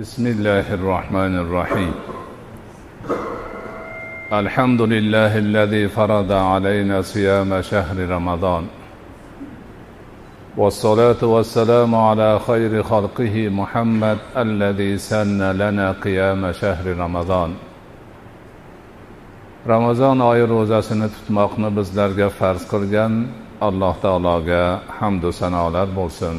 بسم الله الرحمن الرحيم. الحمد لله الذي فرض علينا صيام شهر رمضان. والصلاة والسلام على خير خلقه محمد الذي سن لنا قيام شهر رمضان ramazon oyi ro'zasini tutmoqni bizlarga farz qilgan alloh taologa hamdu sanolar bo'lsin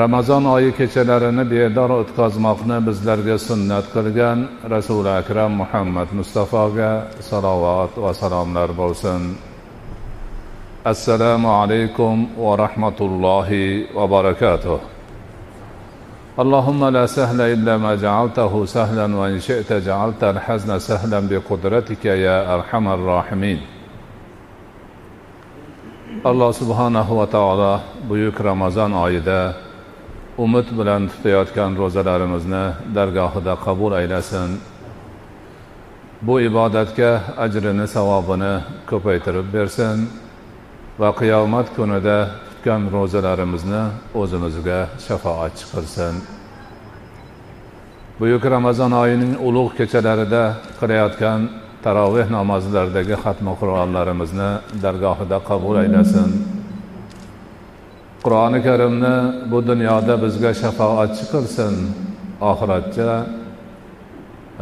ramazon oyi kechalarini bedor o'tkazmoqni bizlarga sunnat qilgan rasuli akram muhammad mustafoga salovat va salomlar bo'lsin السلام عليكم ورحمة الله وبركاته. اللهم لا سهل إلا ما جعلته سهلا وإن شئت جعلت الحزن سهلا بقدرتك يا أرحم الراحمين. الله سبحانه وتعالى بيوك رمضان عيدا أمت بلن تطيات كان روزة لرمزنا درقاه دا قبول أيلسن بو عبادتك أجرنا سوابنا كبيتر برسن. Va qiyomat kunida tutgan ro'zalarimizni o'zimizga shafoatchi qilsin buyuk ramazon oyining ulug' kechalarida qilayotgan taroveh namozlaridagi xatmi qur'onlarimizni dargohida qabul aylasin. Qur'oni karimni bu dunyoda bizga shafoatchi qilsin oxiratda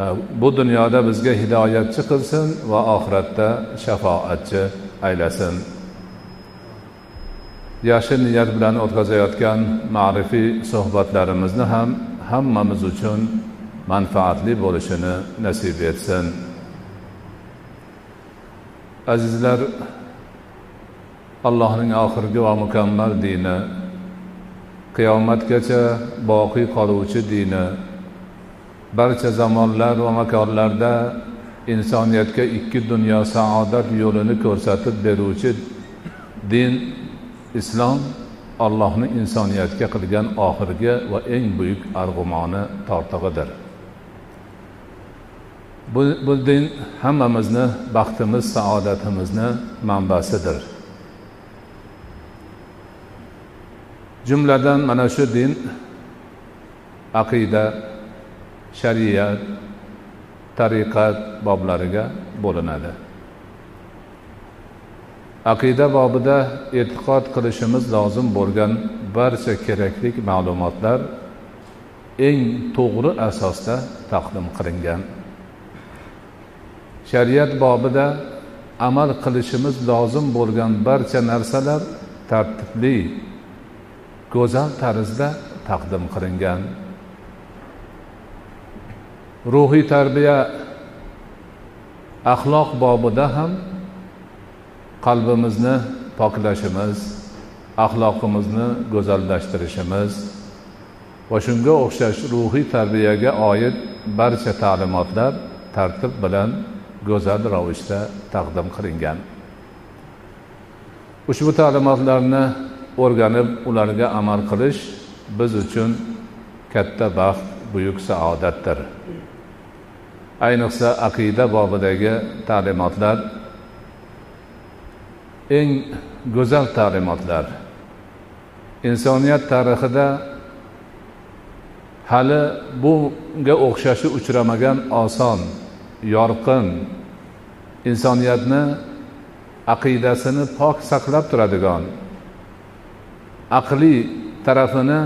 e, bu dunyoda bizga hidoyatchi qilsin va oxiratda shafoatchi aylasin. Yaxshi niyat bilan o'tkazayotgan ma'rifiy suhbatlarimizni ham hammamiz uchun manfaatli bo'lishini nasib etsin. Azizlar allohning oxirgi va mukammal dini qiyomatgacha boqiy qoluvchi dini barcha zamonlar va makonlarda insoniyatga ikki dunyo saodat yo'lini ko'rsatib beruvchi din islom allohni insoniyatga qilgan oxirgi va eng buyuk arg'umoni tortig'idir. Bu, bu din hammamizni baxtimiz saodatimizni manbasidir. Jumladan mana shu din aqida shariat tariqat boblariga bo'linadi. Aqida bobida e'tiqod qilishimiz lozim bo'lgan barcha kerakli ma'lumotlar eng to'g'ri asosda taqdim qilingan. Shariat bobida amal qilishimiz lozim bo'lgan barcha narsalar tartibli go'zal tarzda taqdim qilingan. Ruhiy tarbiya axloq bobida ham qalbimizni poklashimiz axloqimizni go'zallashtirishimiz va shunga o'xshash ruhiy tarbiyaga oid barcha ta'limotlar tartib bilan go'zal ravishda taqdim qilingan. Ushbu ta'limotlarni o'rganib ularga amal qilish biz uchun katta baxt buyuk saodatdir. Ayniqsa aqida bobidagi ta'limotlar eng go'zal ta'limotlar. Insoniyat tarixida hali bunga o'xshashi uchramagan oson yorqin insoniyatni aqidasini pok saqlab turadigan aqliy tarafini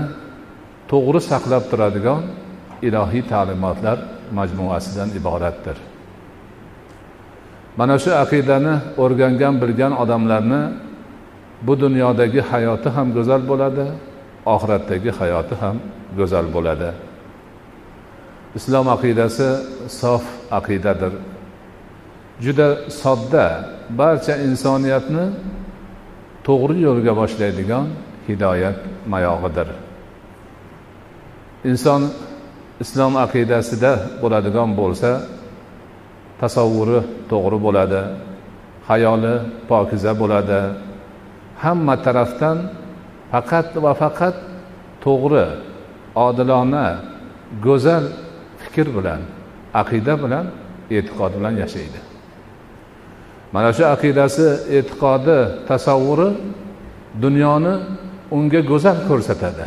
to'g'ri saqlab turadigan ilohiy ta'limotlar majmuasidan iboratdir. Mana shu aqidani o'rgangan bilgan odamlarni bu dunyodagi hayoti ham go'zal bo'ladi oxiratdagi hayoti ham go'zal bo'ladi. Islom aqidasi sof aqidadir. Juda sodda barcha insoniyatni to'g'ri yo'lga boshlaydigan hidoyat mayog'idir. Inson islom aqidasida bo'ladigan bo'lsa tasavvuri to'g'ri bo'ladi hayoli pokiza bo'ladi. Hamma tarafdan faqat va faqat to'g'ri odilona go'zal fikr bilan aqida bilan e'tiqod bilan yashaydi. Mana shu aqidasi e'tiqodi tasavvuri dunyoni unga go'zal ko'rsatadi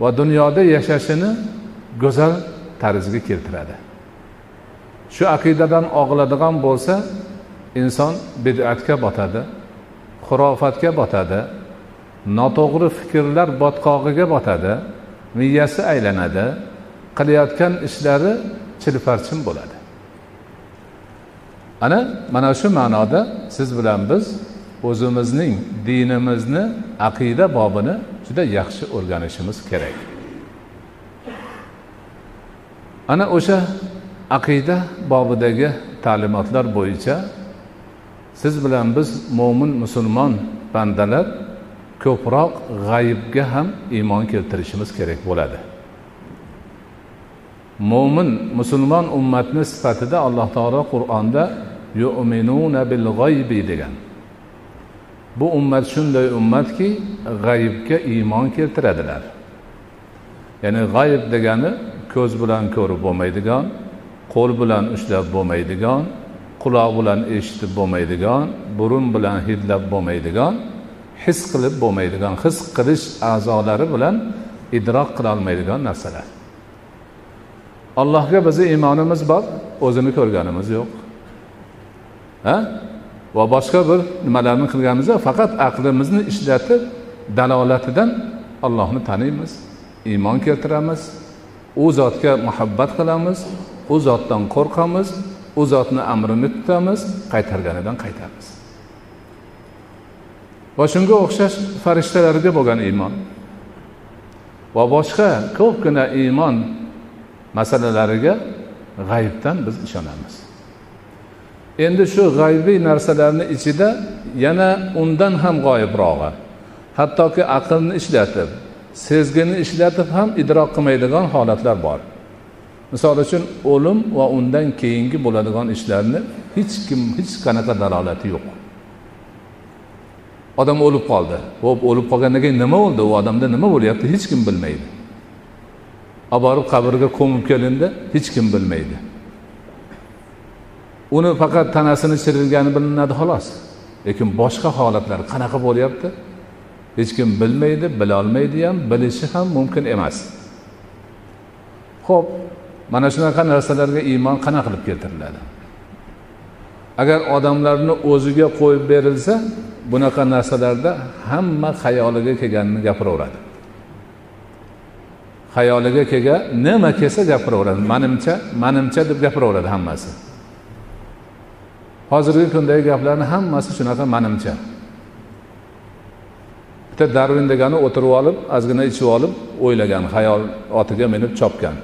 va dunyoda yashashini go'zal tarzga keltiradi. Shu aqidadan og'iladigan bo'lsa inson bid'atga botadi xurofatga botadi noto'g'ri fikrlar botqog'iga botadi miyasi aylanadi qilayotgan ishlari chilparchin bo'ladi. Ana mana shu ma'noda siz bilan biz o'zimizning dinimizni aqida bobini juda yaxshi o'rganishimiz kerak. Ana o'sha aqida bobidagi ta'limotlar bo'yicha siz bilan biz mo'min musulmon bandalar ko'proq g'ayibga ham iymon keltirishimiz kerak bo'ladi. Mo'min musulmon ummatni sifatida alloh taolo qur'onda yu'minuna bil g'aybi degan. Bu ummat shunday ummatki g'ayibga iymon keltiradilar. Ya'ni g'ayib degani ko'z bilan ko'rib bo'lmaydigan qo'l bilan ushlab bo'lmaydigan quloq bilan eshitib bo'lmaydigan burun bilan hidlab bo'lmaydigan his qilib bo'lmaydigan his qilish a'zolari bilan idrok qilolmaydigan narsalar. Allohga bizni iymonimiz bor o'zini ko'rganimiz yo'q. Ha? Va boshqa bir nimalarni qilganimiz yo'q faqat aqlimizni ishlatib dalolatidan allohni taniymiz iymon keltiramiz u zotga muhabbat qilamiz u zotdan qo'rqamiz u zotni amrini tutamiz qaytarganidan qaytamiz va shunga o'xshash farishtalarga bo'lgan iymon. Va boshqa ko'pgina iymon masalalariga g'ayibdan biz ishonamiz. Endi shu g'aybiy narsalarni ichida yana undan ham g'oyibrog'i hattoki aqlni ishlatib sezgini ishlatib ham idrok qilmaydigan holatlar bor. Misol uchun o'lim va undan keyingi bo'ladigan ishlarni hech kim hech qanaqa dalolati yo'q. Odam o'lib qoldi. Ho'p o'lib qolgandan keyin nima bo'ldi? U odamda nima bo'lyapti? Hech kim bilmaydi. Olib borib qabrga ko'mib kelindi hech kim bilmaydi. Uni faqat tanasini chirilgani bilinadi xolos. Lekin boshqa holatlar qanaqa bo'lyapti? Hech kim bilmaydi bilolmaydi ham bilishi ham mumkin emas. Ho'p mana shunaqa narsalarga iymon qanaqa qilib keltiriladi? Agar odamlarni o'ziga qo'yib berilsa bunaqa narsalarda hamma xayoliga kelganini gapiraveradi. Xayoliga kelgan nima kelsa gapiraveradi. Manimcha manimcha deb gapiraveradi hammasi. Hozirgi kundagi gaplarni hammasi shunaqa manimcha. Bitta darvin degani o'tirib olib ozgina ichib olib o'ylagan xayol otiga minib chopgan.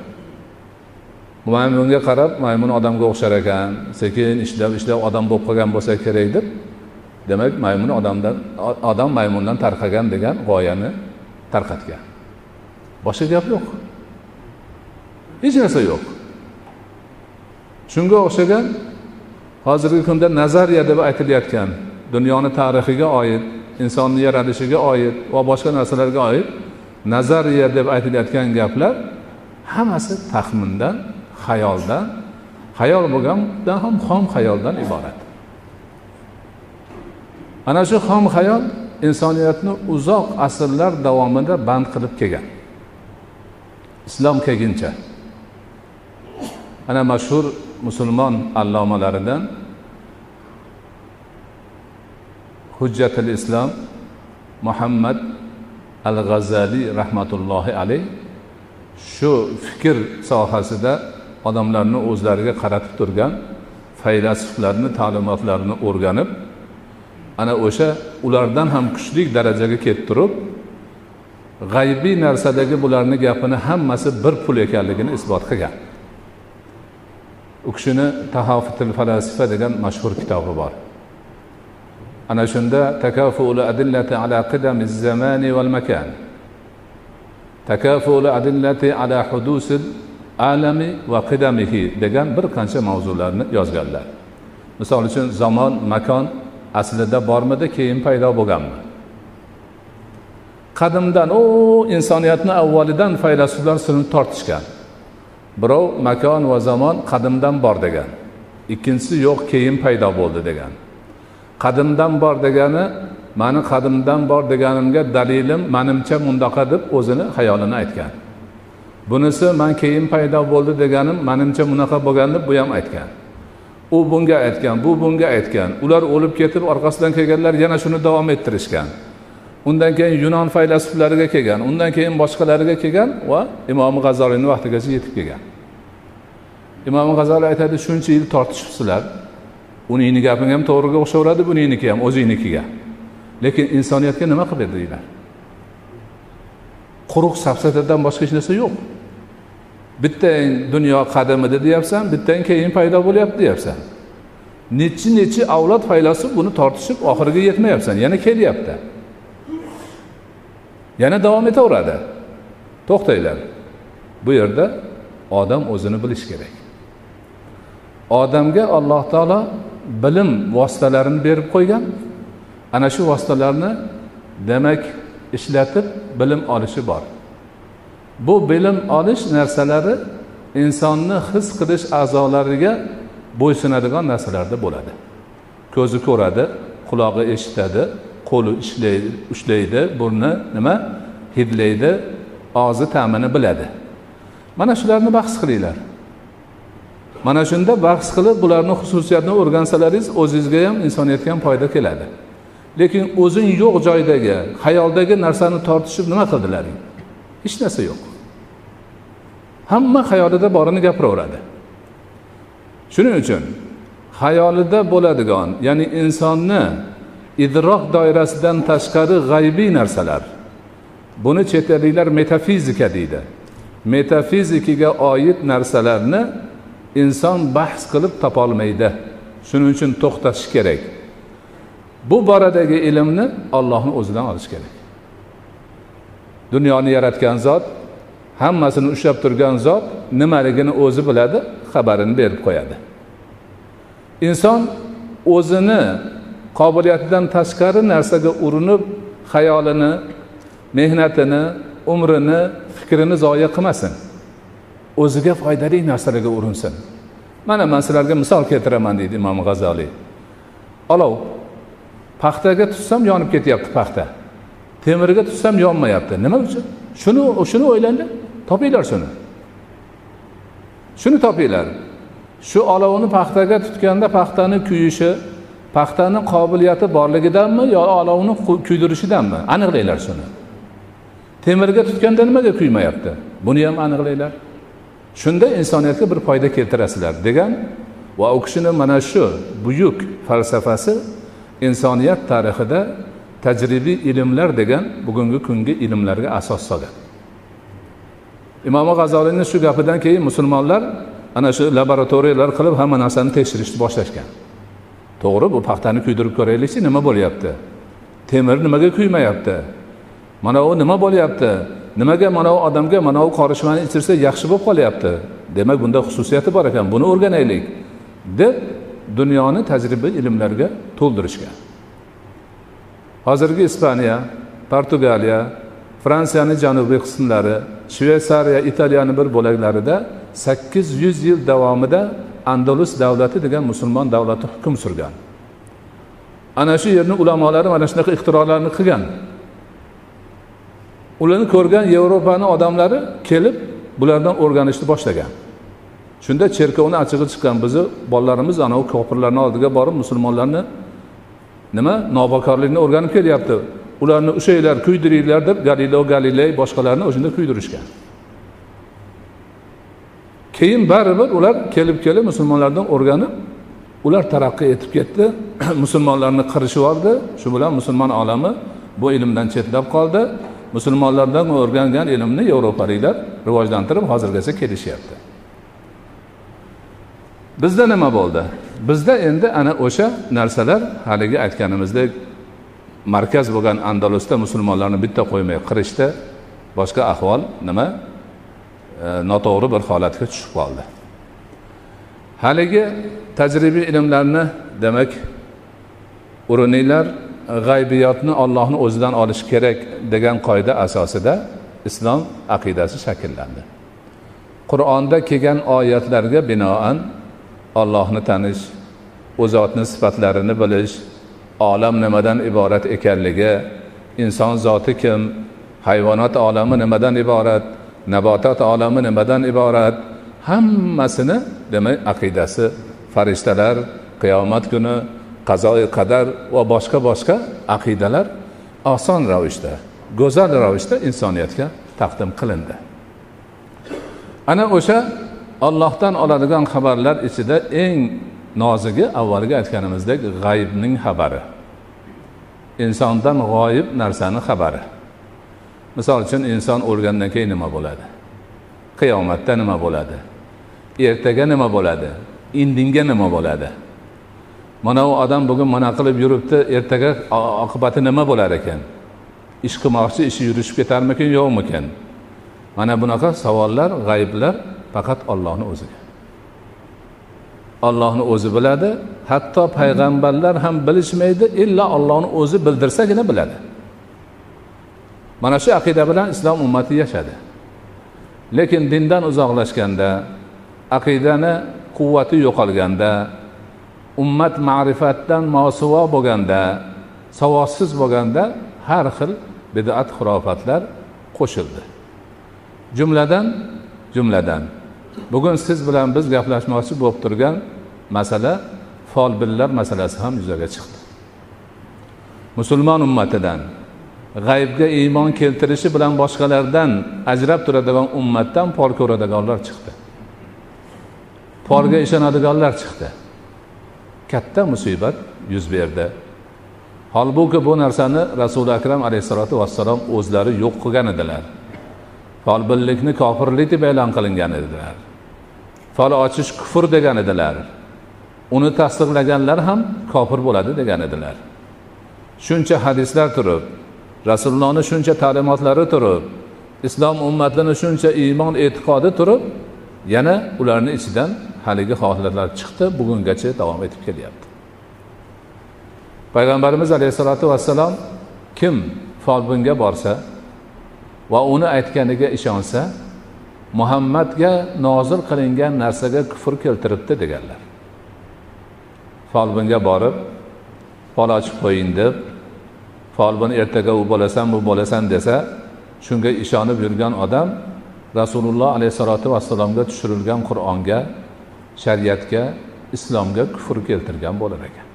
Maymunga qarab maymun odamga o'xshar ekan. Sekin ishlab ishlab odam bo'lib qolgan bo'lsa kerak deb demak maymun odamdan odam maymundan tarqagan degan g'oyani tarqatgan. Boshqa gap yo'q. Hech narsa yo'q. Shunga o'xshagan hozirgi kunda nazariya deb aytilayotgan dunyoni tarixiga oid insonni yaralishiga oid va boshqa narsalarga oid nazariya deb aytilayotgan gaplar hammasi taxmindan xayoldan xayol bo'lgandan ham xom xayoldan iborat. Ana shu xom xayol insoniyatni uzoq asrlar davomida band qilib kelgan. Islom kelguncha. Ana mashhur musulmon allomalaridan hujjatil islom muhammad al g'azaliy rahmatullohi alayh shu fikr sohasida odamlarni o'zlariga qaratib turgan faylasuflarni ta'limotlarini o'rganib ana o'sha ulardan ham kuchli darajaga kelib turib g'aybiy narsadagi bularni gapini hammasi bir pul ekanligini isbot qilgan. U kishini tahofitil falasifa degan mashhur kitobi bor. Ana shunda takafuli adillati ala qidami zamani val makan. Takafuli adillati ala hudusil alami va qidamihi degan bir qancha mavzularni yozganlar. Misol uchun zamon makon aslida bormidi keyin paydo bo'lganmi? Qadimdan u insoniyatni avvalidan faylasuflar sinib tortishgan. Birov makon va zamon qadimdan bor degan. Ikkinchisi yo'q keyin paydo bo'ldi degan. Qadimdan bor degani mani qadimdan bor deganimga dalilim manimcha mundaqa deb o'zini xayolini aytgan. Bunisi man keyin paydo bo'ldi deganim manimcha bunaqa bo'lgan deb bu ham aytgan. U bunga aytgan bu bunga aytgan. Ular o'lib ketib orqasidan kelganlar yana shuni davom ettirishgan. Undan keyin yunon faylasuflariga kelgan undan keyin boshqalariga kelgan va imom g'azoliyni vaqtigacha yetib kelgan. Imom g'azoliy aytadi shuncha yil tortishibsizlar. Uningni gaping ham to'g'riga o'xshaveradi buningniki ham o'zingnikiga lekin insoniyatga nima qilib berdinglar quruq safsatadan boshqa hech narsa yo'q. Bittang dunyo qadimida deyapsan bittang keyin paydo bo'lyapti deyapsan. Nechi nechi avlod faylasuf buni tortishib oxiriga yetmayapsan yana kelyapti. Yana davom etaveradi. To'xtanglar. Bu yerda odam o'zini bilishi kerak. Odamga alloh taolo bilim vositalarini berib qo'ygan. Ana shu vositalarni demak ishlatib bilim olishi bor. Bu bilim olish narsalari insonni his qilish a'zolariga bo'ysunadigan narsalarda bo'ladi. Ko'zi ko'radi qulog'i eshitadi qo'li ishlaydi ushlaydi burni nima? Hidlaydi og'zi ta'mini biladi. Mana shularni bahs qilinglar. Mana shunda bahs qilib bularni xususiyatini o'rgansalaringiz o'zingizga ham insoniyatga ham foyda keladi. Lekin o'zing yo'q joydagi xayoldagi narsani tortishib nima qildilaring hech narsa yo'q. Hamma xayolida borini gapiraveradi. Shuning uchun xayolida bo'ladigan ya'ni insonni idroq doirasidan tashqari g'aybiy narsalar buni chet elliklar metafizika deydi. Metafizikaga oid narsalarni inson bahs qilib topolmaydi. Shuning uchun to'xtatish kerak. Bu boradagi ilmni ollohni o'zidan olish kerak. Dunyoni yaratgan zot hammasini ushlab turgan zot nimaligini o'zi biladi xabarini berib qo'yadi. Inson o'zini qobiliyatidan tashqari narsaga urinib xayolini mehnatini umrini fikrini zoya qilmasin. O'ziga foydali narsalarga urinsin. Mana man sizlarga misol keltiraman deydi imom g'azoliy olov paxtaga tutsam yonib ketyapti paxta. Temirga tutsam yonmayapti. Nima uchun? Shuni shuni o'ylanglar topinglar shuni. Shuni topinglar. Shu olovni paxtaga tutganda paxtani kuyishi paxtani qobiliyati borligidanmi yo olovni kuydirishidanmi? Aniqlanglar shuni. Temirga tutganda nimaga kuymayapti? Buni ham aniqlanglar. Shunda insoniyatga bir foyda keltirasizlar degan va u kishini mana shu buyuk falsafasi insoniyat tarixida tajribiy ilmlar degan bugungi kungi ilmlarga asos solgan. Imom g'azoliyni shu gapidan keyin musulmonlar ana shu laboratoriyalar qilib hamma narsani tekshirishni boshlashgan. To'g'ri bu paxtani kuydirib ko'raylikchi nima bo'lyapti? Temir nimaga kuymayapti? Mana u nima bo'lyapti? Nimaga mana u odamga mana u qorishmani ichirsa yaxshi bo'lib qolyapti? Demak bunda xususiyati bor ekan buni o'rganaylik deb dunyoni tajriba ilmlarga to'ldirishgan. Hozirgi ispaniya portugaliya fransiyani janubiy qismlari shveysariya italiyani bir bo'laklarida sakkiz yuz yil davomida andalus davlati degan musulmon davlati hukm surgan. Ana shu yerni ulamolari mana shunaqa ixtirolarni qilgan. Ularni ko'rgan yevropani odamlari kelib bulardan o'rganishni boshlagan. Shunda cherkovni achchig'i chiqqan bizni bolalarimiz anavi kofirlarni oldiga borib musulmonlarni nima nobokorlikni o'rganib kelyapti. Ularni ushlanglar kuydiringlar deb galilo galiley boshqalarni o'shanda kuydirishgan. Keyin baribir ular kelib kelib musulmonlardan o'rganib ular taraqqiy etib ketdi. Musulmonlarni qirishib yubordi shu bilan musulmon olami bu ilmdan chetlab qoldi. Musulmonlardan o'rgangan ilmni yevropaliklar rivojlantirib hozirgacha kelishyapti. Bizda nima bo'ldi? Bizda endi ana o'sha narsalar haligi aytganimizdek markaz bo'lgan andalusda musulmonlarni bitta qo'ymay qirishdi. Boshqa ahvol nima? E, noto'g'ri bir holatga tushib qoldi. Haligi tajribiy ilmlarni demak urininglar g'aybiyotni ollohni o'zidan olish kerak degan qoida asosida islom aqidasi shakllandi. Qur'onda kelgan oyatlarga binoan ollohni tanish u zotni sifatlarini bilish olam nimadan iborat ekanligi inson zoti kim hayvonot olami nimadan iborat nabotot olami nimadan iborat hammasini demak aqidasi farishtalar qiyomat kuni qazoi qadar va boshqa boshqa aqidalar oson ravishda go'zal ravishda insoniyatga taqdim qilindi. Ana o'sha ollohdan oladigan xabarlar ichida eng nozigi avvalgi aytganimizdek g'aybning xabari. Insondan g'oyib narsani xabari. Misol uchun inson o'lgandan keyin nima bo'ladi? Qiyomatda nima bo'ladi? Ertaga nima bo'ladi? Indinga nima bo'ladi? Mana u odam bugun mana qilib yuribdi ertaga oqibati nima bo'lar ekan? Ish qilmoqchi ishi yurishib ketarmikin yo'qmikin? Mana bunaqa savollar g'ayblar faqat ollohni o'ziga. Ollohni o'zi biladi hatto payg'ambarlar ham bilishmaydi illo ollohni o'zi bildirsagina biladi. Mana shu aqida bilan islom ummati yashadi. Lekin dindan uzoqlashganda aqidani quvvati yo'qolganda ummat ma'rifatdan mosuvo bo'lganda savodsiz bo'lganda har xil bidat xurofatlar qo'shildi. Jumladan jumladan bugun siz bilan biz gaplashmoqchi bo'lib turgan masala folbinlar masalasi ham yuzaga chiqdi. Musulmon ummatidan g'aybga iymon keltirishi bilan boshqalardan ajrab turadigan ummatdan pol ko'radiganlar chiqdi. Polga ishonadiganlar chiqdi. Katta musibat yuz berdi. Holbuki bu narsani rasuli akram alayhissalotu vassalom o'zlari yo'q qilgan edilar. Folbinlikni kofirlik deb e'lon qilingan edilar. Tola ochish kufr degan edilar. Uni tasdiqlaganlar ham kofir bo'ladi degan edilar. Shuncha hadislar turib rasulullohni shuncha ta'limotlari turib islom ummatini shuncha iymon e'tiqodi turib yana ularni ichidan haligi holatlar chiqdi bugungacha davom etib kelyapti. Payg'ambarimiz alayhissalotu vassalom kim folbinga borsa va uni aytganiga ishonsa muhammadga nozil qilingan narsaga kufr keltiribdi deganlar. Folbinga borib fol ochib qo'ying deb folbin ertaga u bo'lasan bu bo'lasan desa shunga ishonib yurgan odam rasululloh alayhissalotu vassalomga tushirilgan qur'onga shariatga islomga kufr keltirgan bo'lar ekan.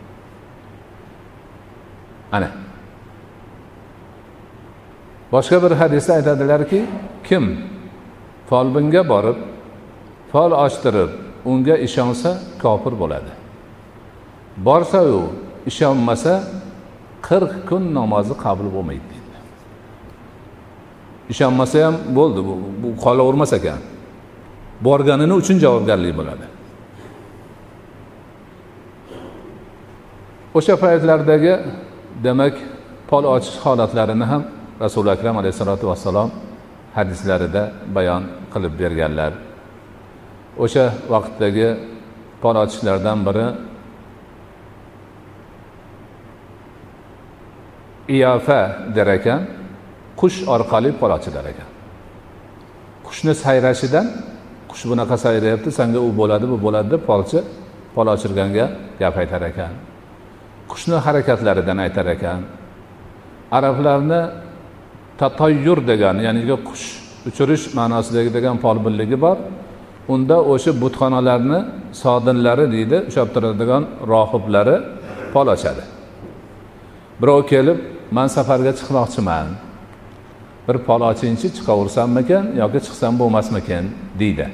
Ana. Boshqa bir hadisda aytadilarki kim folbinga borib fol ochtirib unga ishonsa kofir bo'ladi. Borsayu ishonmasa qirq kun namozi qabul bo'lmaydi deydi ishonmasa ham bo'ldi bu, bu qolavermas ekan. Borganini uchun javobgarlik bo'ladi. O'sha paytlardagi demak pol ochish holatlarini ham rasuli akram alayhissalotu vassalom hadislarida bayon qilib berganlar. O'sha vaqtdagi pol biri iyofa der ekan qush orqali pol ochilar ekan. Qushni sayrashidan qush bunaqa sayrayapti sanga u bo'ladi bu bo'ladi deb polchi pol ochirganga gap aytar ekan. Qushni harakatlaridan aytar ekan. Arablarni tatayyur degan ya'ni qush uchirish ma'nosidagi degan folbinligi bor. Unda o'sha butxonalarni sodinlari deydi ushlab turadigan rohiblari pol ochadi. Birov kelib man safarga chiqmoqchiman. Bir pol ochingchi chiqaversammikan yoki chiqsam bo'lmasmikan? deydi.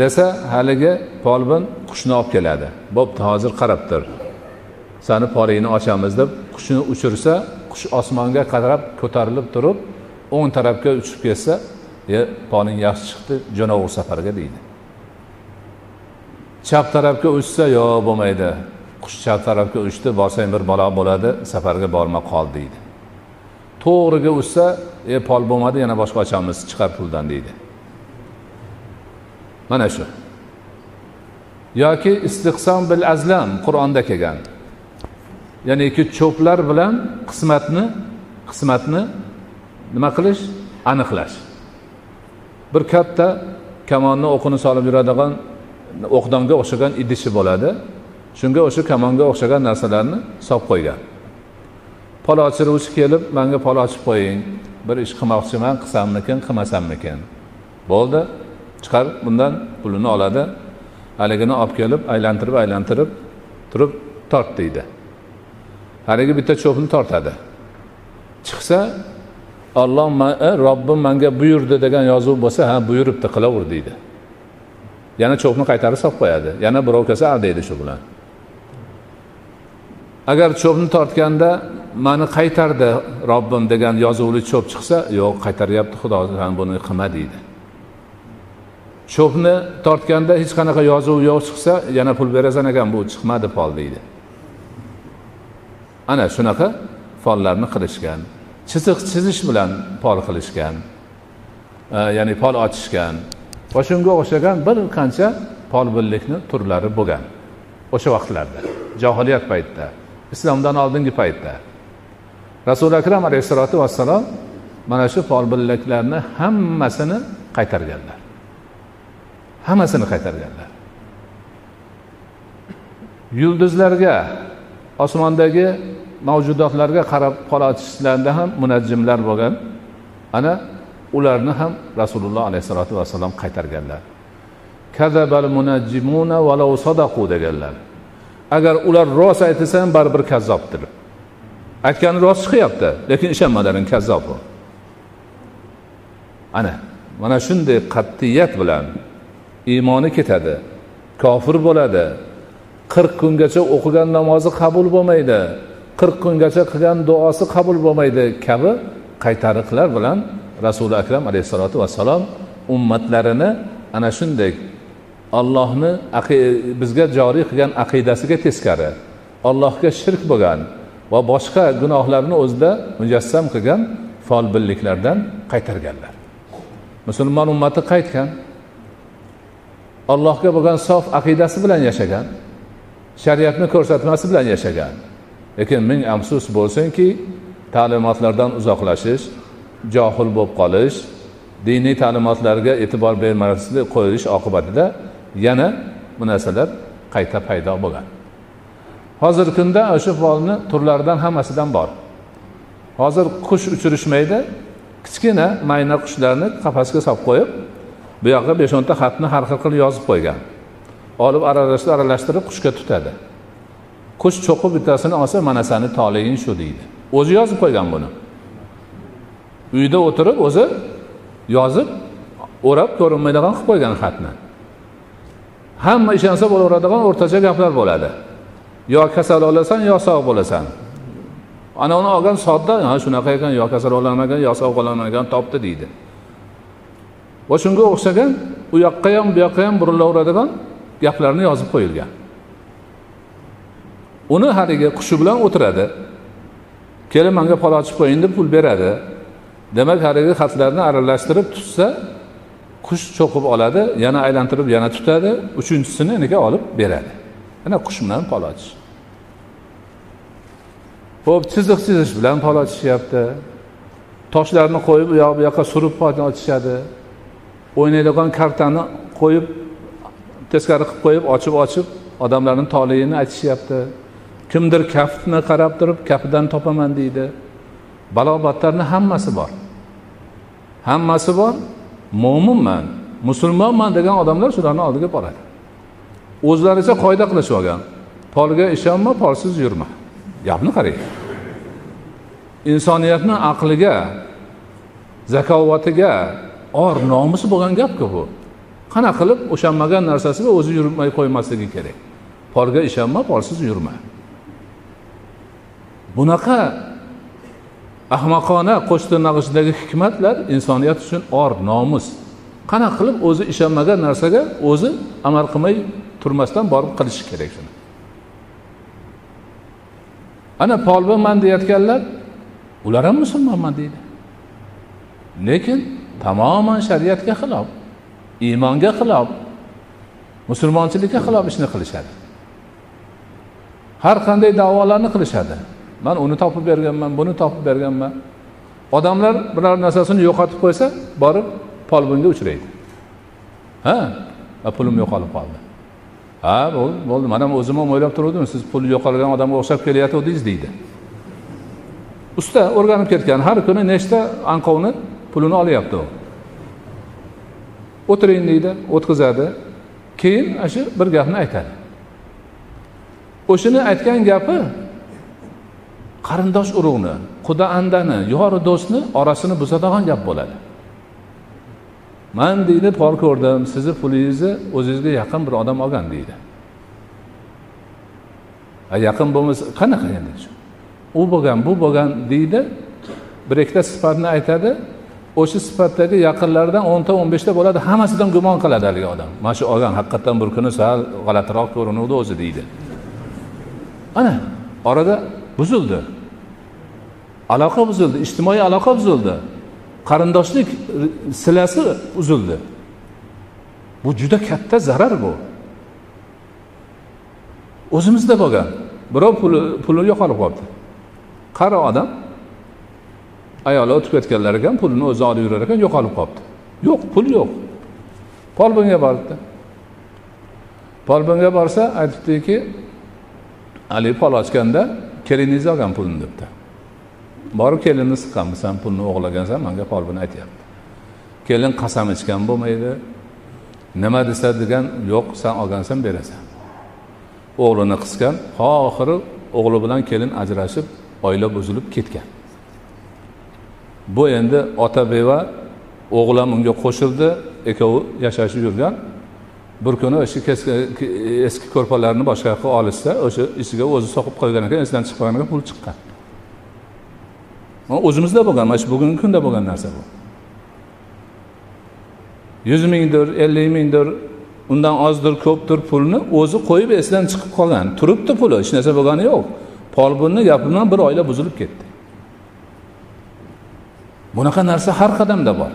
Desa haligi polbin qushni olib keladi. Bo'pti hozir qarab tur. Sani polingni ochamiz deb qushni uchirsa qush osmonga qarab ko'tarilib turib o'ng tarafga uchib ketsa e poling yaxshi chiqdi jo'naver safarga deydi. Chap tarafga uchsa yo'q bo'lmaydi. Qush chap tarafga uchdi borsang bir balo bo'ladi safarga borma qol deydi. To'g'riga uchsa e pol bo'lmadi yana boshqa ochamiz chiqar puldan deydi. Mana shu. Yoki istiqsom bil azlam qur'onda kelgan. Ya'niki cho'plar bilan qismatni qismatni nima qilish? Aniqlash. Bir katta kamonni o'qini solib yuradigan o'qdonga o'xshagan idishi bo'ladi. Shunga o'sha kamonga o'xshagan narsalarni solib qo'ygan. Pol ochiruvchi kelib manga pol ochib qo'ying. Bir ish qilmoqchiman qilsammikin qilmasammikin? Bo'ldi. Chiqar bundan pulini oladi. Haligini olib kelib aylantirib aylantirib turib tort deydi haligi bitta cho'pni tortadi. Chiqsa olloh e, robbim manga buyurdi degan yozuv bo'lsa ha buyuribdi qilaver deydi. Yana cho'pni qaytarib solib qo'yadi. Yana birov kelsa aldaydi shu bilan. Agar cho'pni tortganda mani qaytardi robbim degan yozuvli cho'p chiqsa yo'q qaytaryapti xudo san buni qilma deydi. Cho'pni tortganda hech qanaqa yozuv yo'q chiqsa yana pul berasan ekan bu chiqmadi pol deydi. Ana shunaqa follarni qilishgan chiziq chizish bilan pol qilishgan e, ya'ni pol ochishgan. Va shunga o'xshagan bir qancha polbinlikni turlari bo'lgan o'sha vaqtlarda johiliyat paytida islomdan oldingi paytda. Rasuli akram alayhissalotu vassalom mana shu folbinliklarni hammasini qaytarganlar. Hammasini qaytarganlar. Yulduzlarga osmondagi mavjudotlarga qarab pol ham munajjimlar bo'lgan. Ana ularni ham rasululloh alayhissalotu vassalom qaytarganlar. Kazabal munajjimuna valau sadaqu deganlar. Agar ular rost aytsa ham baribir kazzobdir. Aytgani rost chiqyapti lekin ishonmalaring kazzob u ana mana shunday qat'iyat bilan iymoni ketadi kofir bo'ladi qirq kungacha o'qigan namozi qabul bo'lmaydi qirq kungacha qilgan duosi qabul bo'lmaydi kabi qaytariqlar bilan rasuli akram alayhissalotu vassalom ummatlarini ana shunday ollohni bizga joriy qilgan aqidasiga teskari allohga shirk bo'lgan va boshqa gunohlarni o'zida mujassam qilgan folbinliklardan qaytarganlar. Musulmon ummati qaytgan. Allohga bo'lgan sof aqidasi bilan yashagan. Shariatni ko'rsatmasi bilan yashagan. Lekin ming afsus bo'lsinki ta'limotlardan uzoqlashish johil bo'lib qolish diniy ta'limotlarga e'tibor bermaslik qo'yilish oqibatida yana bu narsalar qayta paydo bo'lgan hozirgi kunda o'sha folni turlaridan hammasidan bor. Hozir qush uchirishmaydi kichkina mayna qushlarni qafasga solib qo'yib bu yoqqa besh o'nta xatni har xil qilib yozib qo'ygan. Olib aralashtirib aralashtirib qushga tutadi. Qush cho'qib bittasini olsa mana sani toliging shu deydi. O'zi yozib qo'ygan buni. Uyda o'tirib o'zi yozib o'rab ko'rinmaydigan qilib qo'ygan xatni. Hamma ishonsa bo'laveradigan o'rtacha gaplar bo'ladi. Yo kasal olasan yo sog' bo'lasan. Ana uni olgan sodda ha shunaqa ekan yo kasal olaman yo sog' bo'laman topdi deydi. Va shunga o'xshagan u yoqqa ham bu yoqqa ham burilaveradigan gaplarni yozib qo'yilgan. Uni haligi qushi bilan o'tiradi. Kelib manga pol ochib qo'ying deb pul beradi. Demak haligi xatlarni aralashtirib tutsa qush cho'qib oladi yana aylantirib yana tutadi. Uchinchisini iniga olib beradi. Ana qush bilan pol ochish. Ho'p chiziq chizish bilan pol ochishyapti. Toshlarni qo'yib u yoq bu yoqqa surib pol ochishadi. O'ynaydigan kartani qo'yib teskari qilib qo'yib ochib ochib odamlarni toligini aytishyapti. Kimdir kaftni qarab turib kafidan topaman deydi. Balo battarni hammasi bor. Hammasi bor mo'minman musulmonman degan odamlar shularni oldiga boradi. O'zlaricha qoida qilishib olgan polga ishonma polsiz yurma. Gapni qarang. Insoniyatni aqliga zakovatiga or nomusi bo'lgan gapku bu. Qanaqa qilib o'shanmagan narsasiga o'zi yurmay qo'ymasligi kerak? Polga ishonma polsiz yurma. Bunaqa ahmoqona qo'sh tirnoq hikmatlar insoniyat uchun or nomus. Qanaqa qilib o'zi ishonmagan narsaga o'zi amal qilmay turmasdan borib qilishi kerak shuni. Ana polvonman deyayotganlar ular ham musulmonman deydi. Lekin tamoman shariatga xilof iymonga xilof musulmonchilikka xilof ishni qilishadi. Har qanday da'volarni qilishadi. Man uni topib berganman buni topib berganman. Odamlar biror narsasini yo'qotib qo'ysa borib polbonga uchraydi. Ha? Pulim yo'qolib qoldi. Ha bo'ldi bo'ldi. Man ham o'zim ham o'ylab turuvdim siz pul yo'qolgan odamga o'xshab kelayotgandingiz deydi. Usta o'rganib ketgan har kuni nechta anqovni pulini olyapti u. O'tiring deydi o'tkazadi. Keyin ana shu bir gapni aytadi. O'shani aytgan gapi qarindosh urug'ni quda andani yori do'stni orasini buzadigan gap bo'ladi. Man deydi pol ko'rdim sizni pulingizni o'zingizga yaqin bir odam olgan deydi. Yaqin bo'lmasa qanaqa endi? U bo'lgan bu bo'lgan deydi. Bir ikkita sifatni aytadi. O'sha sifatdagi yaqinlaridan o'nta o'n beshta bo'ladi. Hammasidan gumon qiladi haligi odam. Mana shu olgan haqiqatdan bir kuni sal g'alatiroq ko'rinuvdi o'zi deydi. Ana orada buzildi. Aloqa buzildi ijtimoiy aloqa buzildi. Qarindoshlik silasi uzildi bu juda katta zarar bu. O'zimizda bo'lgan. Birov puli puli yo'qolib qolibdi qari odam ayoli o'tib ketganlar ekan pulini o'zi olib yurar ekan yo'qolib qolibdi yo'q pul yo'q. Polbonga boribdi. Polbonga borsa aytibdiki haligi pol ochganda keliningiz olgan pulni debdi. Borib kelinni siqqanmiz san pulni o'g'irlagansan manga folbin aytyapti. Kelin qasam ichgan bo'lmaydi. Nima desa degan yo'q san olgansan berasan. O'g'lini qisgan oxiri o'g'li bilan kelin ajrashib oila buzilib ketgan. Bu endi ota beva o'g'li ham unga qo'shildi ikkovi yashashib yurgan. Bir kuni o'sha eski ko'rpalarni boshqa yoqqa olishsa o'sha ichiga o'zi soqib qo'ygan ekan esidan chiqib qolgan ekan pul chiqqan. O'zimizda bo'lgan mana shu bugungi kunda bo'lgan narsa bu. Yuz mingdir ellik mingdir undan ozdir ko'pdir pulni o'zi qo'yib esidan chiqib qolgan. Turibdi puli hech narsa bo'lgani yo'q. Polbunni gapi bilan bir oila buzilib ketdi. Bunaqa narsa har qadamda bor.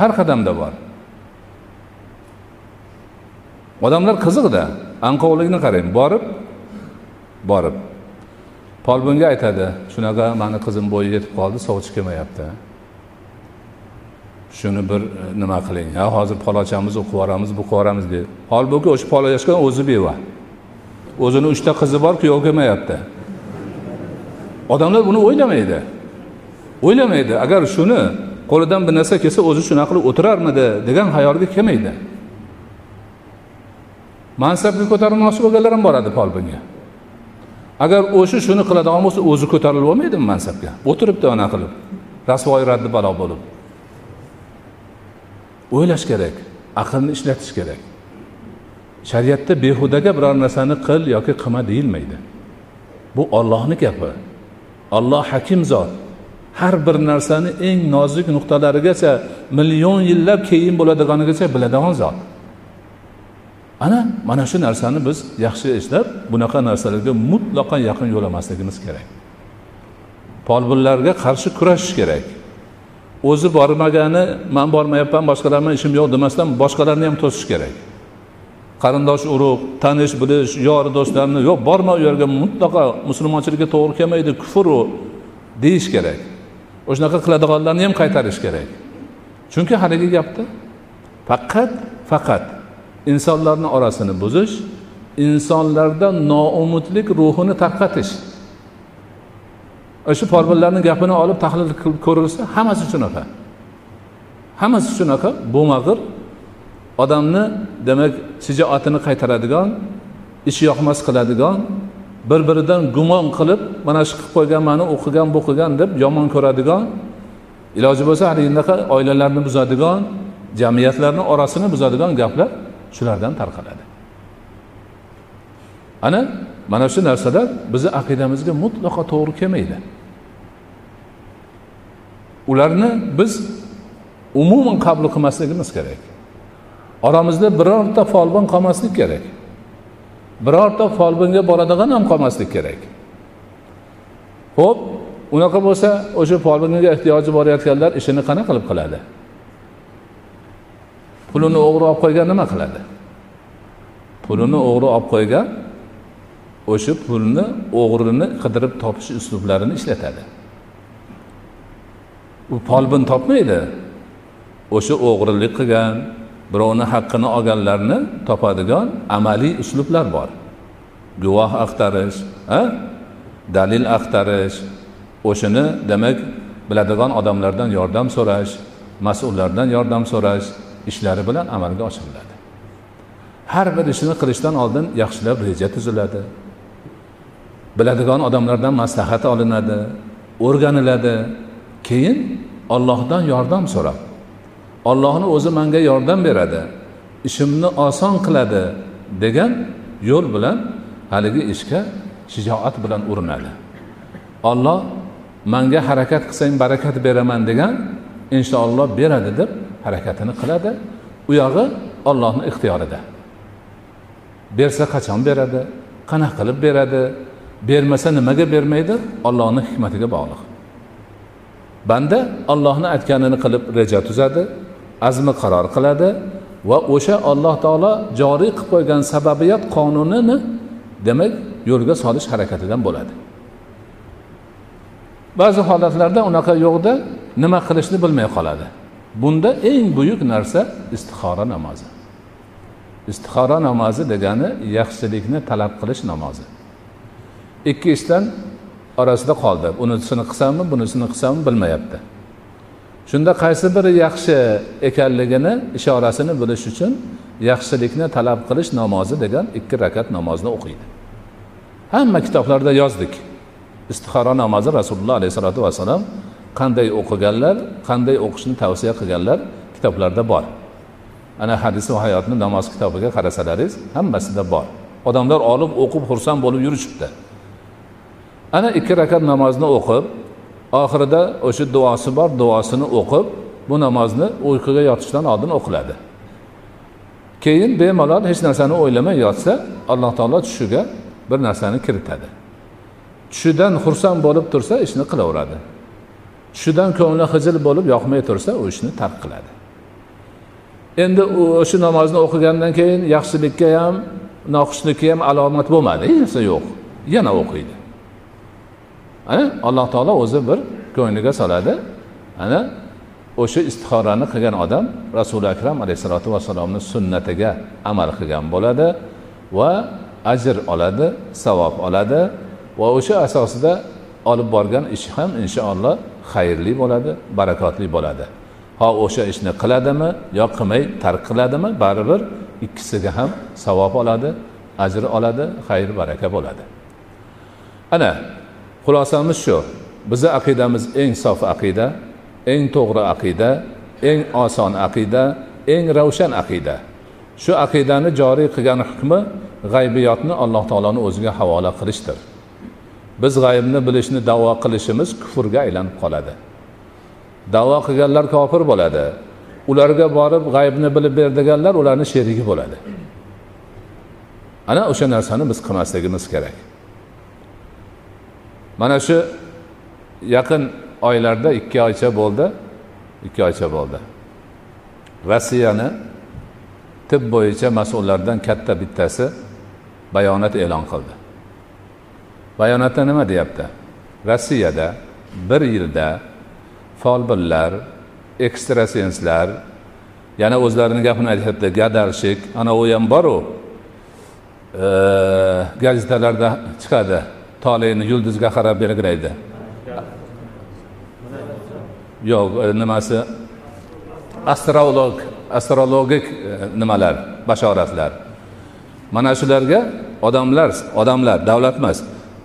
Har qadamda bor. Odamlar qiziqda anqovlikni qarang. Borib borib. Polbonga aytadi shunaqa mani qizim bo'yi yetib qoldi sovchi kelmayapti. Shuni bir e, nima qiling ha? Hozir polochamizni o'qib yuboramiz bu qilib yuboramiz deydi holbuki o'sha pol o'zi beva. O'zini uchta qizi bor kuyov kelmayapti. Odamlar buni o'ylamaydi. O'ylamaydi. Agar shuni qo'lidan bir narsa kelsa o'zi shunaqa qilib o'tirarmidi degan xayolga kelmaydi. Mansabga ko'tarilmoqchi bo'lganlar ham boradi folbinga agar o'sha shuni qiladigan bo'lsa o'zi ko'tarilib olmaydimi mansabga? O'tiribdi ana qilib. Rasvoyi raddi balo bo'lib. O'ylash kerak aqlni ishlatish kerak. Shariatda behudaga biror narsani qil yoki qilma deyilmaydi. Bu ollohni gapi. Olloh hakim zot. Har bir narsani eng nozik nuqtalarigacha million yillab keyin bo'ladiganigacha biladigan zot. Ana mana shu narsani biz yaxshi eslab bunaqa narsalarga mutlaqo yaqin yo'lamasligimiz kerak. Folbinlarga qarshi kurashish kerak. O'zi bormagani man bormayapman boshqalar bilan ishim yo'q demasdan boshqalarni ham to'sish kerak. Qarindosh urug' tanish bilish yor do'stlarni yo'q borma u yerga mutlaqo musulmonchilikka to'g'ri kelmaydi kufru deyish kerak. O'shanaqa qiladiganlarni ham qaytarish kerak. Chunki haligi gapda faqat faqat insonlarni orasini buzish insonlarda noumidlik ruhini tarqatish. Shu folbinlarni gapini olib tahlil qilib ko'rilsa hammasi shunaqa. Hammasi shunaqa. Bo'lmag'ir odamni demak shijoatini qaytaradigan ishi yoqmas qiladigan bir biridan gumon qilib mana shu qilib qo'ygan mani o'qigan bu qilgan deb yomon ko'radigan iloji bo'lsa haligi unaqa oilalarni buzadigan jamiyatlarni orasini buzadigan gaplar shulardan tarqaladi. Ana mana shu narsalar bizni aqidamizga mutlaqo to'g'ri kelmaydi. Ularni biz umuman qabul qilmasligimiz kerak. Oramizda birorta folbin qolmaslik kerak. Birorta folbinga boradigan ham qolmaslik kerak. Ho'p unaqa bo'lsa o'sha folbinga ehtiyoji borayotganlar ishini qanaqa qilib qiladi? Pulini o'g'ri olib qo'ygan nima qiladi? Pulini o'g'ri olib qo'ygan o'sha pulni o'g'rini qidirib topish uslublarini ishlatadi. U folbin topmaydi. O'sha o'g'irlik qilgan birovni haqqini olganlarni topadigan amaliy uslublar bor. Guvoh axtarish a dalil axtarish o'shani demak biladigan odamlardan yordam so'rash mas'ullardan yordam so'rash ishlari bilan amalga oshiriladi. Har bir ishni qilishdan oldin yaxshilab reja tuziladi. Biladigan odamlardan maslahat olinadi o'rganiladi. Keyin ollohdan yordam so'rab ollohni o'zi manga yordam beradi ishimni oson qiladi degan yo'l bilan haligi ishga shijoat bilan urinadi. Olloh manga harakat qilsang barakat beraman degan inshaalloh beradi deb harakatini qiladi. U yog'i ollohni ixtiyorida. Bersa qachon beradi? Qanaqa qilib beradi? Bermasa nimaga bermaydi? Ollohni hikmatiga bog'liq. Banda ollohni aytganini qilib reja tuzadi azmi qaror qiladi va o'sha alloh taolo joriy qilib qo'ygan sababiyat qonunini demak yo'lga solish harakatidan bo'ladi. Ba'zi holatlarda unaqa yo'qda nima qilishni bilmay qoladi. Bunda eng buyuk narsa istixora namozi. Istixora namozi degani yaxshilikni talab qilish namozi. Ikki ishdan orasida qoldi. Unisini qilsammi bunisini qilsammi bilmayapti. Shunda qaysi biri yaxshi ekanligini ishorasini bilish uchun yaxshilikni talab qilish namozi degan ikki rakat namozni o'qiydi. Hamma kitoblarda yozdik. Istixora namozi rasululloh alayhissalotu vassalom qanday o'qiganlar qanday o'qishni tavsiya qilganlar kitoblarda bor. Ana hadisi va hayotni namoz kitobiga qarasalaringiz hammasida bor. Odamlar olib o'qib xursand bo'lib yurishibdi. Ana ikki rakat namozni o'qib oxirida o'sha duosi bor duosini o'qib bu namozni uyquga yotishdan oldin o'qiladi. Keyin bemalol hech narsani o'ylamay yotsa alloh taolo tushiga bir narsani kiritadi. Tushidan xursand bo'lib tursa ishni qilaveradi. Tushidan ko'ngli hijil bo'lib yoqmay tursa u ishni tark qiladi. Endi o'sha namozni o'qigandan keyin yaxshilikka ham noxushlikka ham alomat bo'lmadi. Hech narsa yo'q yana o'qiydi. Ana alloh taolo o'zi bir ko'ngliga soladi. Ana o'sha istixorani qilgan odam rasuli akram alayhissalotu vassalomni sunnatiga amal qilgan bo'ladi va ajr oladi savob oladi va o'sha asosida olib borgan ishi ham inshaalloh xayrli bo'ladi barakotli bo'ladi. Ho o'sha ishni qiladimi yo qilmay tark qiladimi baribir ikkisiga ham savob oladi ajr oladi xayr baraka bo'ladi. Ana xulosamiz shu bizni aqidamiz eng sof aqida eng to'g'ri aqida eng oson aqida eng ravshan aqida. Shu aqidani joriy qilgan hukmi g'aybiyotni alloh taoloni o'ziga havola qilishdir. Biz g'ayibni bilishni davo qilishimiz kufrga aylanib qoladi. Davo qilganlar kofir bo'ladi. Ularga borib g'aybni bilib ber deganlar ularni sherigi bo'ladi. Ana o'sha narsani biz qilmasligimiz kerak. Mana shu yaqin oylarda ikki oycha bo'ldi ikki oycha bo'ldi. Rossiyani tib bo'yicha mas'ullardan katta bittasi bayonot e'lon qildi. Bayonotda nima deyapti? Rossiyada bir yilda folbinlar ekstrasenslar yana o'zlarini gapini aytyapti gadarshik ana u ham boru e, gazetalarda chiqadi toleyni yulduzga qarab belgilaydi yo'q e, nimasi? Astrolog astrologik e, nimalar bashoratlar. Mana shularga odamlar odamlar davlat emas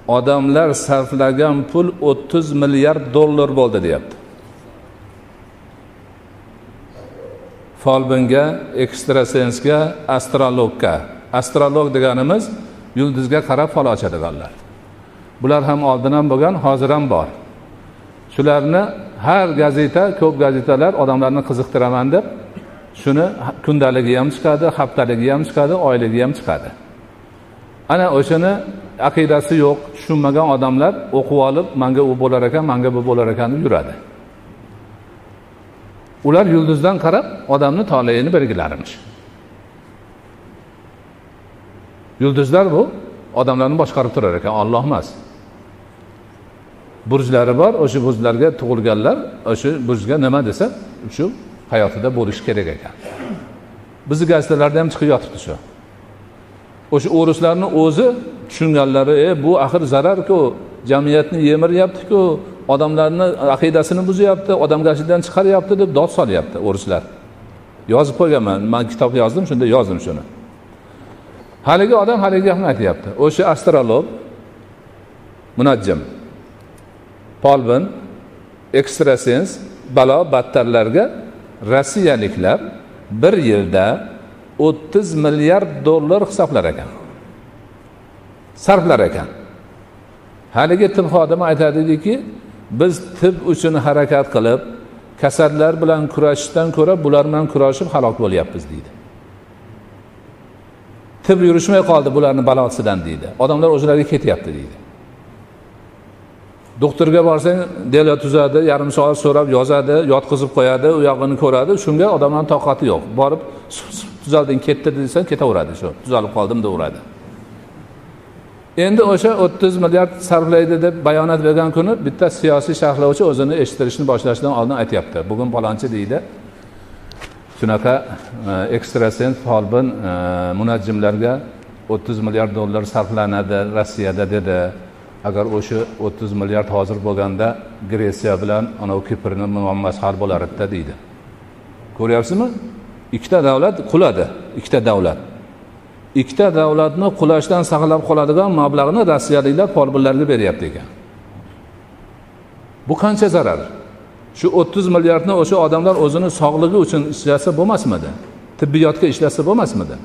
odamlar sarflagan pul o'ttiz milliard dollar bo'ldi deyapti. Folbinga ekstrasensga astrologga. Astrolog deganimiz yulduzga qarab fol ochadiganlar bular ham oldin ham bo'lgan hozir ham bor. Shularni har gazeta ko'p gazetalar odamlarni qiziqtiraman deb shuni kundaligi ham chiqadi haftaligi ham chiqadi oyligi ham chiqadi. Ana o'shani aqidasi yo'q. Tushunmagan odamlar o'qib olib manga u bo'lar ekan manga bu bo'lar ekan deb yuradi. Ular yulduzdan qarab odamni toleini belgilarmish. Yulduzlar bu odamlarni boshqarib turar ekan olloh emas. Burjlari bor o'sha burjlarga tug'ilganlar o'sha burjga nima desa shu hayotida bo'lishi kerak ekan. Bizni gazetalarda ham chiqib yotibdi shu. O'sha o'rislarni o'zi tushunganlari e bu axir zararku jamiyatni yemiryaptiku odamlarni aqidasini buzyapti odamgarchilikdan chiqaryapti deb dod solyapti o'rislar. Yozib qo'yganman man kitob yozdim shunda yozdim shuni. Haligi odam haligi gapni aytyapti. O'sha astrolog munajjim polbin ekstrasens balo battarlarga rossiyaliklar bir yilda o'ttiz milliard dollar hisoblar ekan. Sarflar ekan. Haligi tib xodimi aytadiki biz tib uchun harakat qilib kasallar bilan kurashishdan ko'ra bular bilan kurashib halok bo'lyapmiz deydi. Tib yurishmay qoldi bularni balosidan deydi. Odamlar o'zlariga ketyapti deydi. Doktorga borsang dela tuzadi yarim soat so'rab yozadi yotqizib qo'yadi u yog'ini ko'radi shunga odamlarni toqati yo'q. Borib tuzalding ketdi desang ketaveradi shu tuzalib qoldim deyaveradi endi o'sha o'ttiz milliard sarflaydi deb bayonot bergan kuni bitta siyosiy sharhlovchi o'zini eshittirishni boshlashdan oldin aytyapti. Bugun palonchi deydi. Shunaqa e, ekstrasens folbin e, munajjimlarga o'ttiz milliard dollar sarflanadi rossiyada dedi. Agar o'sha o'ttiz milliard hozir bo'lganda gretsiya bilan anavi kiprni muammosi hal bo'lar edida deydi. Ko'ryapsizmi? Ikkita davlat quladi ikkita davlat. Ikkita davlatni qulashdan saqlab qoladigan mablag'ni rossiyaliklar folbinlarga beryapti ekan. Bu qancha zarar? Shu o'ttiz milliardni o'sha odamlar o'zini sog'lig'i uchun ishlasa bo'lmasmidi? Tibbiyotga ishlasa bo'lmasmidi?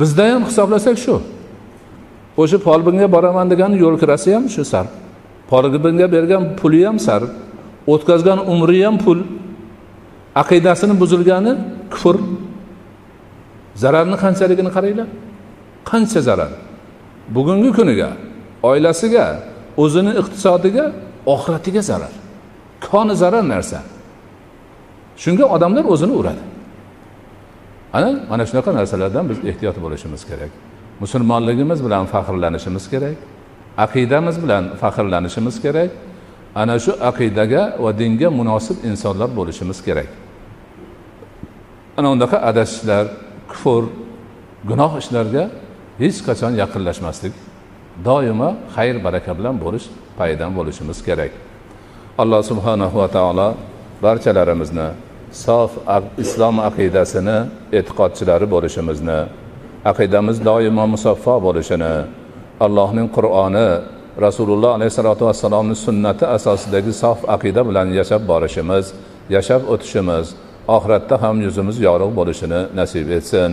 Bizda ham hisoblasak shu. O'sha folbinga boraman degan yo'l kirasi ham shu sarf folbinga bergan puli ham sarf o'tkazgan umri ham pul. Aqidasini buzilgani kufr. Zararni qanchaligini qaranglar? Qancha zarar? Bugungi kuniga oilasiga o'zini iqtisodiga oxiratiga zarar. Koni zarar narsa. Shunga odamlar o'zini uradi. Ana mana shunaqa narsalardan biz ehtiyot bo'lishimiz kerak. Musulmonligimiz bilan faxrlanishimiz kerak. Aqidamiz bilan faxrlanishimiz kerak. Ana shu aqidaga va dinga munosib insonlar bo'lishimiz kerak. Ana unaqa adashishlar kufr gunoh ishlarga hech qachon yaqinlashmaslik. Doimo xayr baraka bilan bo'lish paydan bo'lishimiz kerak. Alloh subhanahu va taolo barchalarimizni sof islom aqidasini e'tiqodchilari bo'lishimizni aqidamiz doimo musaffo bo'lishini allohning qur'oni rasululloh alayhissalotu vassalomni sunnati asosidagi sof aqida bilan yashab borishimiz yashab o'tishimiz oxiratda ham yuzimiz yorug' bo'lishini nasib etsin.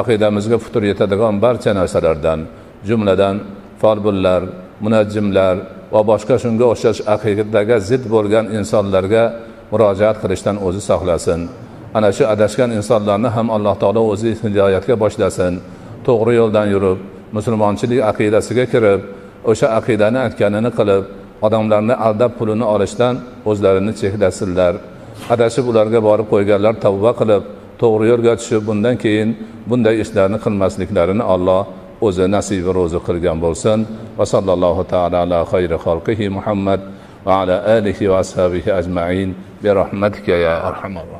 Aqidamizga putur yetadigan barcha narsalardan jumladan folbinlar munajjimlar va boshqa shunga o'xshash aqidaga zid bo'lgan insonlarga murojaat qilishdan o'zi saqlasin. Ana shu adashgan insonlarni ham alloh taolo o'zi hidoyatga boshlasin. To'g'ri yo'ldan yurib musulmonchilik aqidasiga kirib o'sha aqidani aytganini qilib odamlarni aldab pulini olishdan o'zlarini cheklasinlar adashib ularga borib qo'yganlar tavba qilib to'g'ri yo'lga tushib bundan keyin bunday ishlarni qilmasliklarini alloh o'zi nasibi ro'zi qilgan bo'lsin. Va sallallohu taala ala xayri xalqihi muhammad va ala alihi va ashabihi ajmain. Bi rahmatika ya arhamar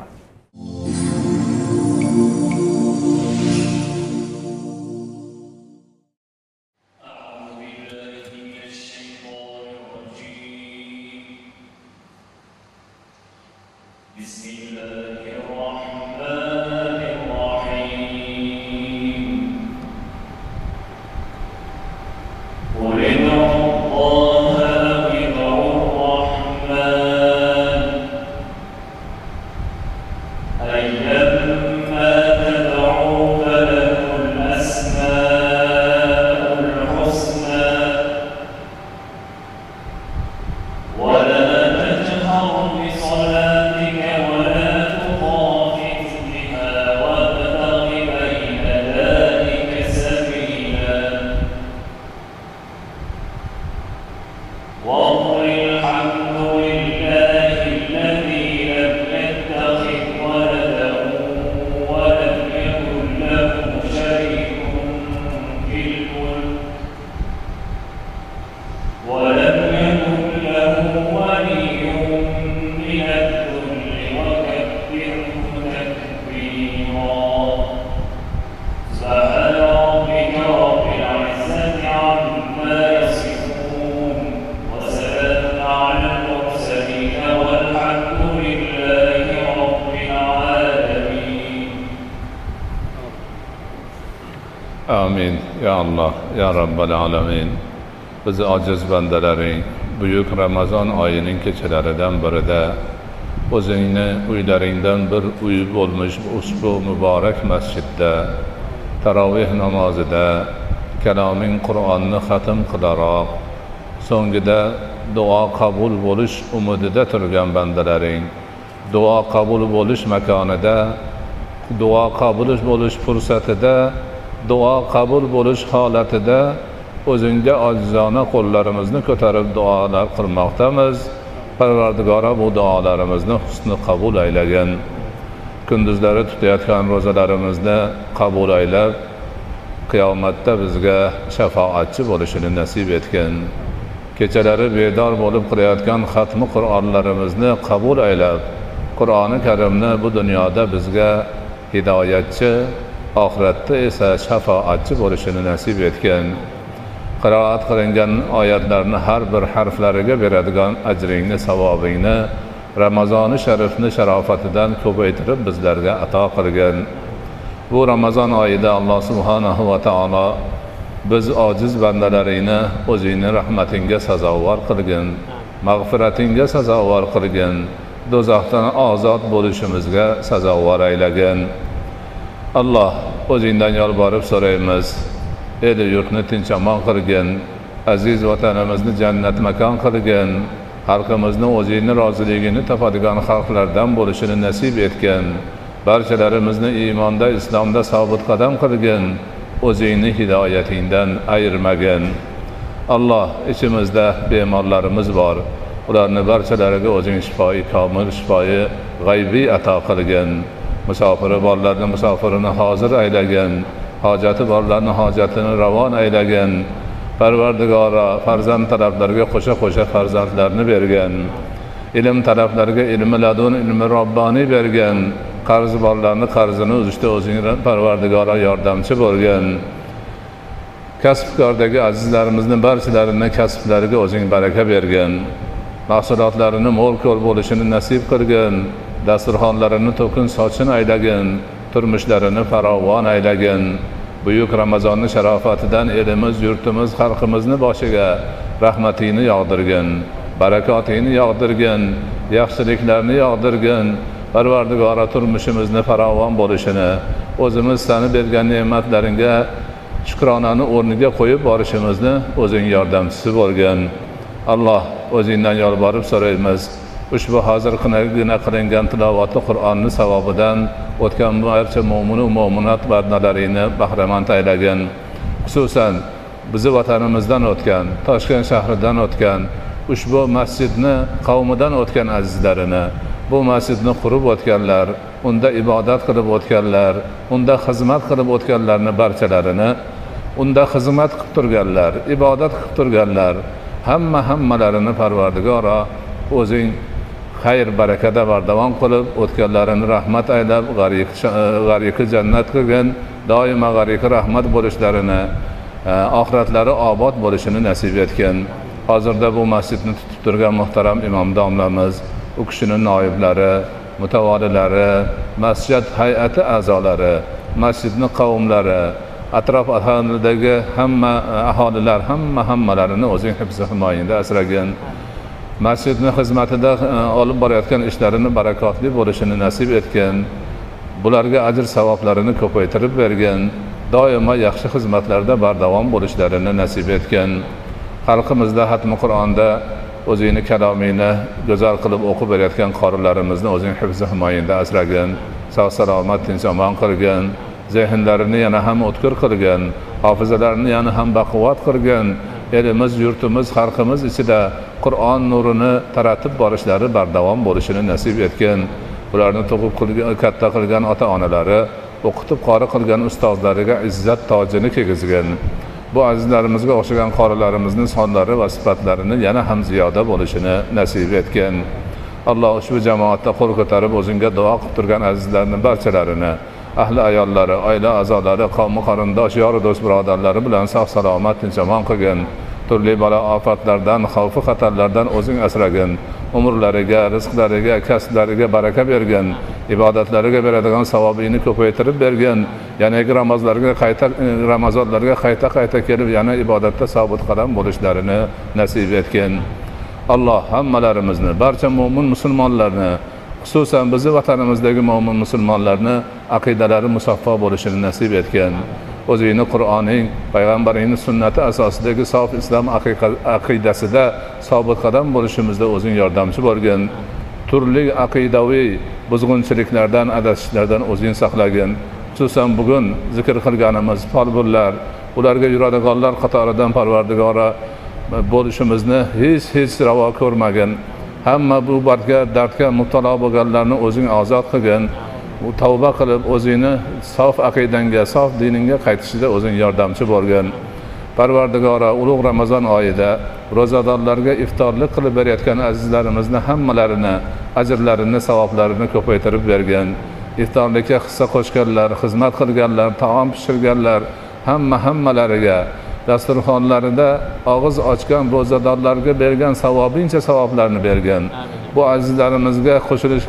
alamin. Bizni ojiz bandalaring buyuk ramazon oyining kechalaridan birida o'zingni uylaringdan bir uy bo'lmish ushbu muborak masjidda taroveh namozida kaloming qur'onni xatm qilaroq so'ngida duo qabul bo'lish umidida turgan bandalaring duo qabul bo'lish makonida duo qabul bo'lish fursatida duo qabul bo'lish holatida o'zingga ojizona qo'llarimizni ko'tarib duolar qilmoqdamiz. Parvardigora bu duolarimizni husni qabul aylagin kunduzlari tutayotgan ro'zalarimizni qabul aylab qiyomatda bizga shafoatchi bo'lishini nasib etgin. Kechalari bedor bo'lib qilayotgan xatmi qur'onlarimizni qabul aylab qur'oni karimni bu dunyoda bizga hidoyatchi oxiratda esa shafoatchi bo'lishini nasib etgin. Qiroat qilingan oyatlarni har bir harflariga beradigan ajringni savobingni ramazoni sharifni sharofatidan ko'paytirib bizlarga ato qilgin. Bu ramazon oyida alloh subhanahu va taolo biz ojiz bandalaringni o'zingni rahmatingga sazovor qilgin mag'firatingga sazovor qilgin do'zaxdan ozod bo'lishimizga sazovor aylagin. Alloh o'zingdan yolborib so'raymiz. Eli yurtni tinch omon qilgin aziz vatanimizni jannat makon qilgin xalqimizni o'zingni roziligini topadigan xalqlardan bo'lishini nasib etgin. Barchalarimizni iymonda islomda sobit qadam qilgin o'zingni hidoyatingdan ayirmagin. Alloh ichimizda bemorlarimiz bor. Ularni barchalariga o'zing shifoi komil shifoi g'aybiy ato qilgin. Musofiri borlarni musofirini hozir aylagin hojati borlarni hojatini ravon aylagin parvardigoro farzand talablarga qo'sha qo'sha farzandlarni bergin ilm talablariga ilmi ladun ilmi robboniy bergin qarzi borlarni qarzini uzishda o'zing parvardigoro yordamchi bo'lgin kasbkordagi azizlarimizni barchalarini kasblariga o'zing baraka bergin mahsulotlarini mo'l ko'l bo'lishini nasib qilgin dasturxonlarini to'kin sochin aylagin turmushlarini farovon aylagin. Buyuk ramazonni sharofatidan elimiz yurtimiz xalqimizni boshiga rahmatingni yog'dirgin barakotingni yog'dirgin yaxshiliklarni yog'dirgin parvardigora turmushimizni farovon bo'lishini o'zimiz sani bergan ne'matlaringga shukronani o'rniga qo'yib borishimizni o'zing yordamchisi bo'lgin. Alloh o'zingdan yolborib so'raymiz. Ushbu hozirgina qilingan tilovatli qur'onni savobidan o'tgan barcha mo'minu mo'minat bandalaringni bahramand aylagin. Xususan bizni vatanimizdan o'tgan toshkent shahridan o'tgan ushbu masjidni qavmidan o'tgan azizlarini bu masjidni qurib o'tganlar unda ibodat qilib o'tganlar unda xizmat qilib o'tganlarni barchalarini unda xizmat qilib turganlar ibodat qilib turganlar hamma hammalarini parvardigoro o'zing xayr barakada bardavom qilib o'tganlarini rahmat aylab g'ariki e, jannat qilgin. Doimo g'ariki rahmat bo'lishlarini e, oxiratlari obod bo'lishini nasib etgin. Hozirda bu masjidni tutib turgan muhtaram imom domlamiz u kishini noiblari mutavolilari masjid hay'ati a'zolari masjidni qavmlari atrof aholidagi hamma e, aholilar hamma hammalarini o'zing hibsi himoyangda asragin. Masjidni xizmatida e, olib borayotgan ishlarini barakotli bo'lishini nasib etgin bularga ajr savoblarini ko'paytirib bergin doimo yaxshi xizmatlarda bardavom bo'lishlarini nasib etgin xalqimizda hatmi qur'onda o'zingni kalomingni go'zal qilib o'qib berayotgan qorilarimizni o'zing hifzi himoyangda asragin sog' salomat tinch omon qilgin zehnlarini yana ham o'tkir qilgin hofizalarini yana ham baquvvat qilgin elimiz yurtimiz xalqimiz ichida qur'on nurini taratib borishlari bardavom bo'lishini nasib etgin ularni tug'ib katta qilgan ota onalari o'qitib qori qilgan ustozlariga izzat tojini kiygizgin bu azizlarimizga o'xshagan qorilarimizni sonlari va sifatlarini yana ham ziyoda bo'lishini nasib etgin alloh ushbu jamoatda qo'l ko'tarib o'zingga duo qilib turgan azizlarni barchalarini ahli ayollari oila a'zolari qavmi qarindosh yor do'st birodarlari bilan sog' salomat tinchomon qilgin. Turli balo ofatlardan xavfi xatarlardan o'zing asragin. Umrlariga rizqlariga kasblariga baraka bergin. Ibodatlariga beradigan savobingni ko'paytirib bergin. Yanagi ramazonlarga qayta e, ramazonlarga qayta qayta kelib yana ibodatda sobit qadam bo'lishlarini nasib etgin. Alloh hammalarimizni barcha mo'min musulmonlarni xususan bizni vatanimizdagi mo'min musulmonlarni aqidalari musaffo bo'lishini nasib etgin o'zingni qur'oning payg'ambaringni sunnati asosidagi sof islom aqidasida sobit qadam bo'lishimizda o'zing yordamchi bo'lgin. Turli aqidaviy buzg'unchiliklardan adashishlardan o'zing saqlagin. Xususan bugun zikr qilganimiz folbinlar ularga yuradiganlar qatoridan parvardigora bo'lishimizni hech hech ravo ko'rmagin. Hamma bu barga dardga mubtalo bo'lganlarni o'zing ozod qilgin. Tavba qilib o'zingni sof aqidangga sof diningga qaytishida o'zing yordamchi bo'lgin. Parvardigora ulug' ramazon oyida ro'zadorlarga iftorlik qilib berayotgan azizlarimizni hammalarini ajrlarini savoblarini ko'paytirib bergin. Iftorlikka hissa qo'shganlar xizmat qilganlar taom pishirganlar hamma hammalariga dasturxonlarida og'iz ochgan ro'zadorlarga bergan savobincha savoblarni bergin bu azizlarimizga qo'shilish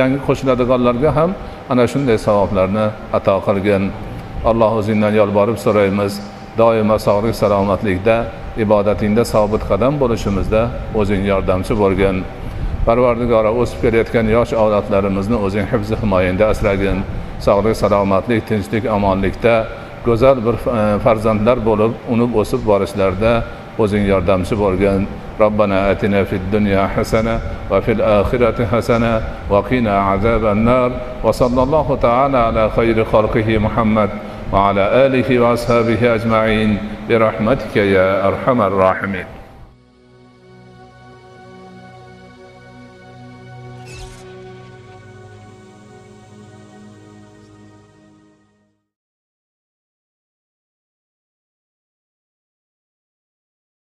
yangi qo'shiladiganlarga ham ana shunday savoblarni ato qilgin. Alloh o'zingdan yolborib so'raymiz. Doimo sog'lik salomatlikda ibodatingda sobit qadam bo'lishimizda o'zing yordamchi bo'lgin. Parvardigora o'sib kelayotgan yosh avlodlarimizni o'zing hifzi himoyangda asragin. Sog'lik salomatlik tinchlik omonlikda go'zal bir e, farzandlar bo'lib unib o'sib borishlarida o'zing yordamchi bo'lgin. Robbana atina fid dunya hasana va fil oxirati hasana va qina azabannar. Va sallallohu taala ala xayri xalqihi muhammad va ala alihi va ashabihi ajmain. Bi rahmatika ya arhamar rohimin